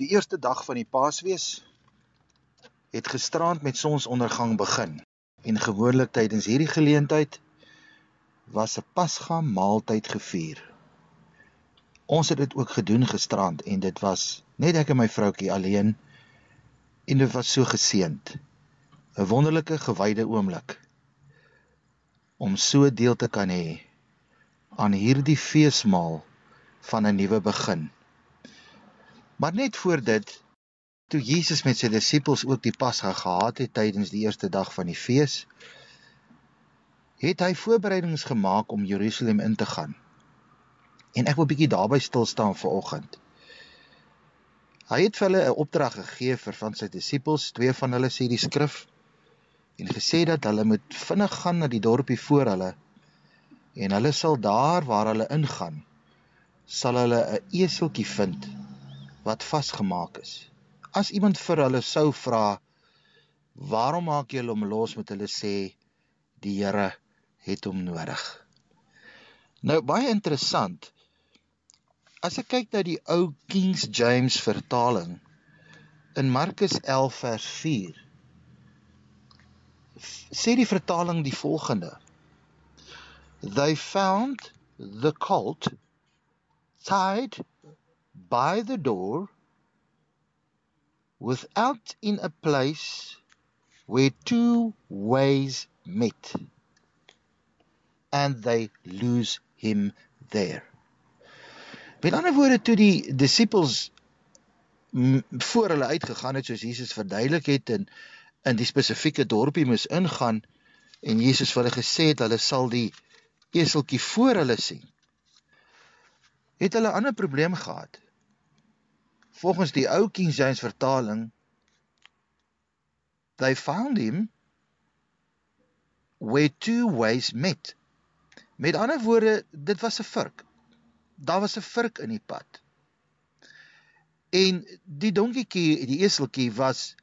Die eerste dag van die Paasfees het gisterand met sonsondergang begin en gewoonlik tydens hierdie geleentheid was 'n Pasga maaltyd gevier. Ons het dit ook gedoen gisterand en dit was net ek en my vroutjie alleen en dit was so geseënd. 'n Wonderlike gewyde oomblik om so deel te kan hê aan hierdie feesmaal van 'n nuwe begin. Maar net voor dit toe Jesus met sy disippels ook die Pasga gehad het tydens die eerste dag van die fees, het hy voorbereidings gemaak om Jerusalem in te gaan. En ek wil bietjie daarby stil staan vir oggend. Hy het vir hulle 'n opdrag gegee vir van sy disippels, twee van hulle sê die skrif en gesê dat hulle moet vinnig gaan na die dorpie voor hulle en hulle sal daar waar hulle ingaan sal hulle 'n eseltjie vind wat vasgemaak is. As iemand vir hulle sou vra, "Waarom maak julle hom los?" moet hulle sê, "Die Here het hom nodig." Nou baie interessant. As ek kyk na die ou King James vertaling in Markus 11 vers 4, sê die vertaling die volgende: They found the colt tied by the door without in a place where two ways met and they lose him there. Met ander woorde toe die disippels voor hulle uitgegaan het soos Jesus verduidelik het en in die spesifieke dorpie moes ingaan en Jesus vir hulle gesê het hulle sal die eseltjie voor hulle sien. Het hulle 'n ander probleem gehad. Volgens die ou King James vertaling they found him where two ways met. Met ander woorde, dit was 'n vurk. Daar was 'n vurk in die pad. En die donkietjie, die eseltjie was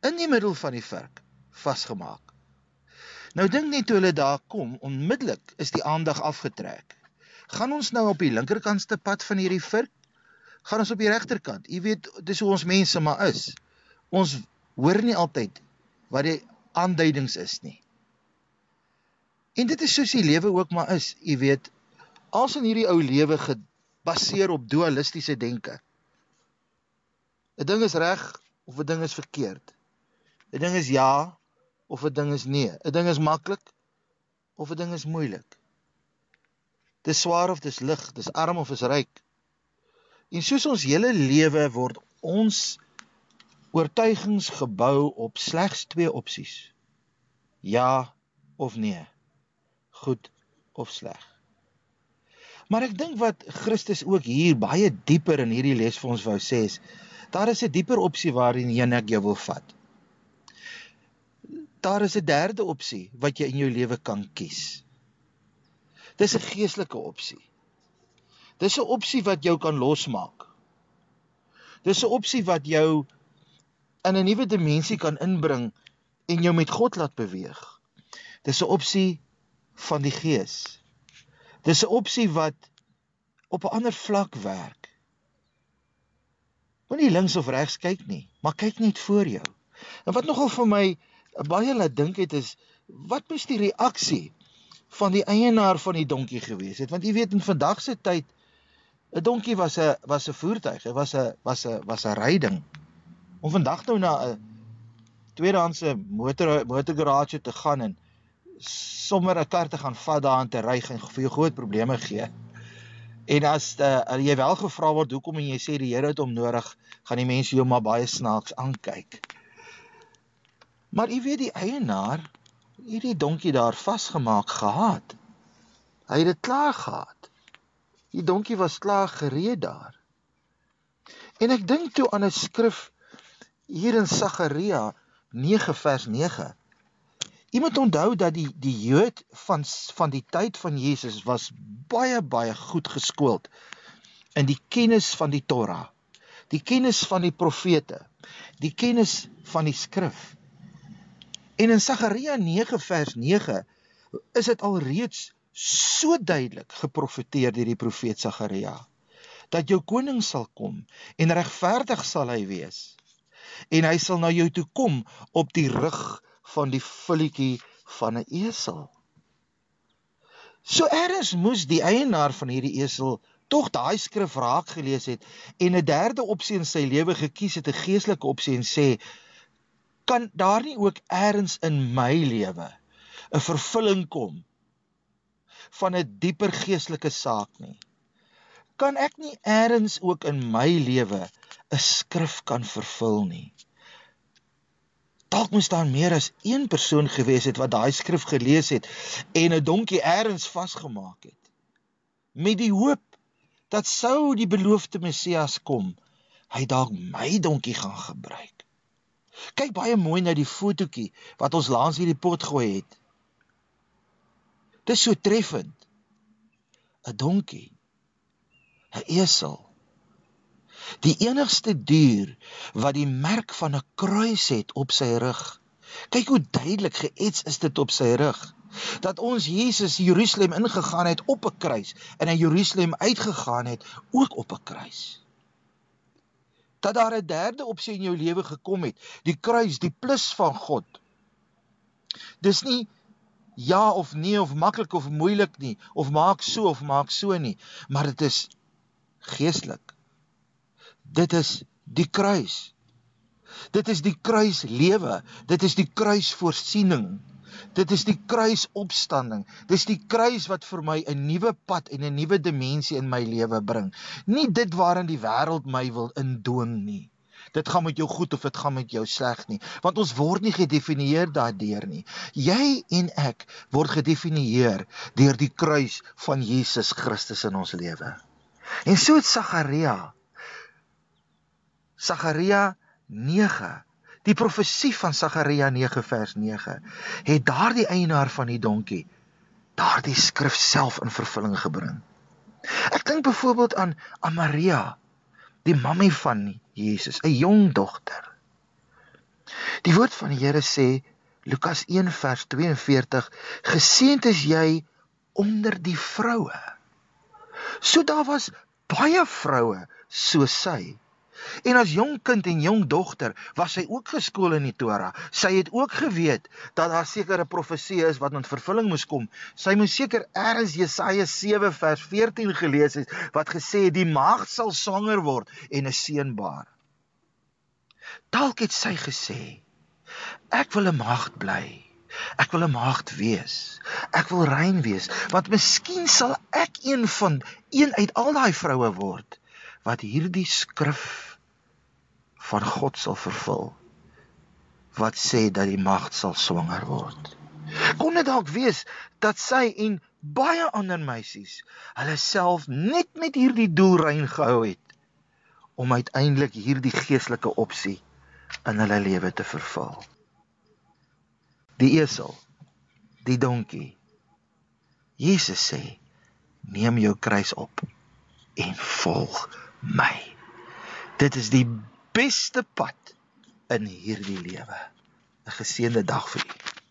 in die middel van die vurk vasgemaak. Nou dink net toe hulle daar kom, onmiddellik is die aandag afgetrek. Gaan ons nou op die linkerkantste pad van hierdie vurk gaan ons op die regterkant. Jy weet, dis hoe ons mense maar is. Ons hoor nie altyd wat die aanduidings is nie. En dit is soos die lewe ook maar is. Jy weet, als in hierdie ou lewe gebaseer op dualistiese denke. 'n Ding is reg of 'n ding is verkeerd. 'n Ding is ja of 'n ding is nee. 'n Ding is maklik of 'n ding is moeilik. Dis swaar of dis lig, dis arm of is ryk. En soos ons hele lewe word ons oortuigings gebou op slegs twee opsies. Ja of nee. Goed of sleg. Maar ek dink wat Christus ook hier baie dieper in hierdie les vir ons wou sê is, daar is 'n dieper opsie waarin jy net jou wil vat. Daar is 'n derde opsie wat jy in jou lewe kan kies. Dis 'n geestelike opsie. Dis 'n opsie wat jou kan losmaak. Dis 'n opsie wat jou in 'n nuwe dimensie kan inbring en jou met God laat beweeg. Dis 'n opsie van die Gees. Dis 'n opsie wat op 'n ander vlak werk. Moenie links of regs kyk nie, maar kyk net voor jou. En wat nogal vir my baie laat dink het is wat moes die reaksie van die eienaar van die donkie gewees het? Want jy weet in vandag se tyd 'n donkie was 'n was 'n voertuig, dit was 'n was 'n was 'n ryding. Om vandag nou na 'n tweedehandse motor motorgarage te gaan en sommer 'n kar te gaan vat daarin te ry en vir jou groot probleme gee. En as uh, jy wel gevra word hoekom en jy sê die Here het hom nodig, gaan die mense jou maar baie snaaks aankyk. Maar jy weet die eienaar hierdie donkie daar vasgemaak gehad. Hy het dit klaar gehad. Die donkie was klaar gereed daar. En ek dink toe aan 'n skrif hier in Sagaria 9 vers 9. Iemand onthou dat die die Jood van van die tyd van Jesus was baie baie goed geskoold in die kennis van die Torah, die kennis van die profete, die kennis van die skrif. En in Sagaria 9 vers 9 is dit alreeds so duidelik geprofeteer deur die profeet Sagaria dat jou koning sal kom en regverdig sal hy wees. En hy sal na jou toe kom op die rug van die vulletjie van 'n esel. So eers moes die eienaar van hierdie esel tog daai skrif raak gelees het en 'n derde opsie in sy lewe gekies het, 'n geestelike opsie en sê kan daar nie ook eers in my lewe 'n vervulling kom van 'n dieper geestelike saak nie? Kan ek nie eers ook in my lewe 'n skrif kan vervul nie? Dalk moes daar meer as een persoon gewees het wat daai skrif gelees het en 'n donkie eers vasgemaak het. Met die hoop dat sou die beloofde Messias kom, hy dalk my donkie gaan gebruik. Kyk baie mooi na die fotootjie wat ons langs hierdie pot gooi het. Dit is so treffend. 'n Donkie. 'n Esel. Die enigste dier wat die merk van 'n kruis het op sy rug. Kyk hoe duidelik geets is dit op sy rug dat ons Jesus Jerusalem ingegaan het op 'n kruis en in Jerusalem uitgegaan het ook op 'n kruis. Dat daar 'n derde opsie in jou lewe gekom het, die kruis, die plus van God. Dis nie ja of nee of maklik of moeilik nie of maak so of maak so nie, maar dit is geestelik. Dit is die kruis. Dit is die kruis lewe, dit is die kruis voorsiening. Dit is die kruisopstanding. Dis die kruis wat vir my 'n nuwe pad en 'n nuwe dimensie in my lewe bring. Nie dit waarin die wêreld my wil indwing nie. Dit gaan met jou goed of dit gaan met jou sleg nie, want ons word nie gedefinieer daardeur nie. Jy en ek word gedefinieer deur die kruis van Jesus Christus in ons lewe. En so het Sagaria Sagaria 9 Die profesie van Sagaria 9 vers 9 het daardie eienaar van die donkie daardie skrif self in vervulling gebring. Ek dink byvoorbeeld aan aan Maria, die mammie van Jesus, 'n jong dogter. Die woord van die Here sê Lukas 1 vers 42: Geseënd is jy onder die vroue. So daar was baie vroue so sy. En as jong kind en jong dogter was sy ook geskool in die Torah. Sy het ook geweet dat daar sekere profeseë is wat in vervulling moes kom. Sy moes seker eers Jesaja 7 vers 14 gelees het wat gesê het die maagd sal swanger word en 'n seun baar. Dalk het sy gesê ek wil 'n maagd bly. Ek wil 'n maagd wees. Ek wil rein wees, want miskien sal ek een van een uit al daai vroue word wat hierdie skrif van God sal vervul wat sê dat die magd sal swanger word. Kon dit dalk wees dat sy en baie ander meisies hulle self net met hierdie doel rein gehou het om uiteindelik hierdie geestelike opsie in hulle lewe te vervul. Die esel, die donkie. Jesus sê: "Neem jou kruis op en volg my. Dit is die beste pad in hierdie lewe. 'n Geseënde dag vir u.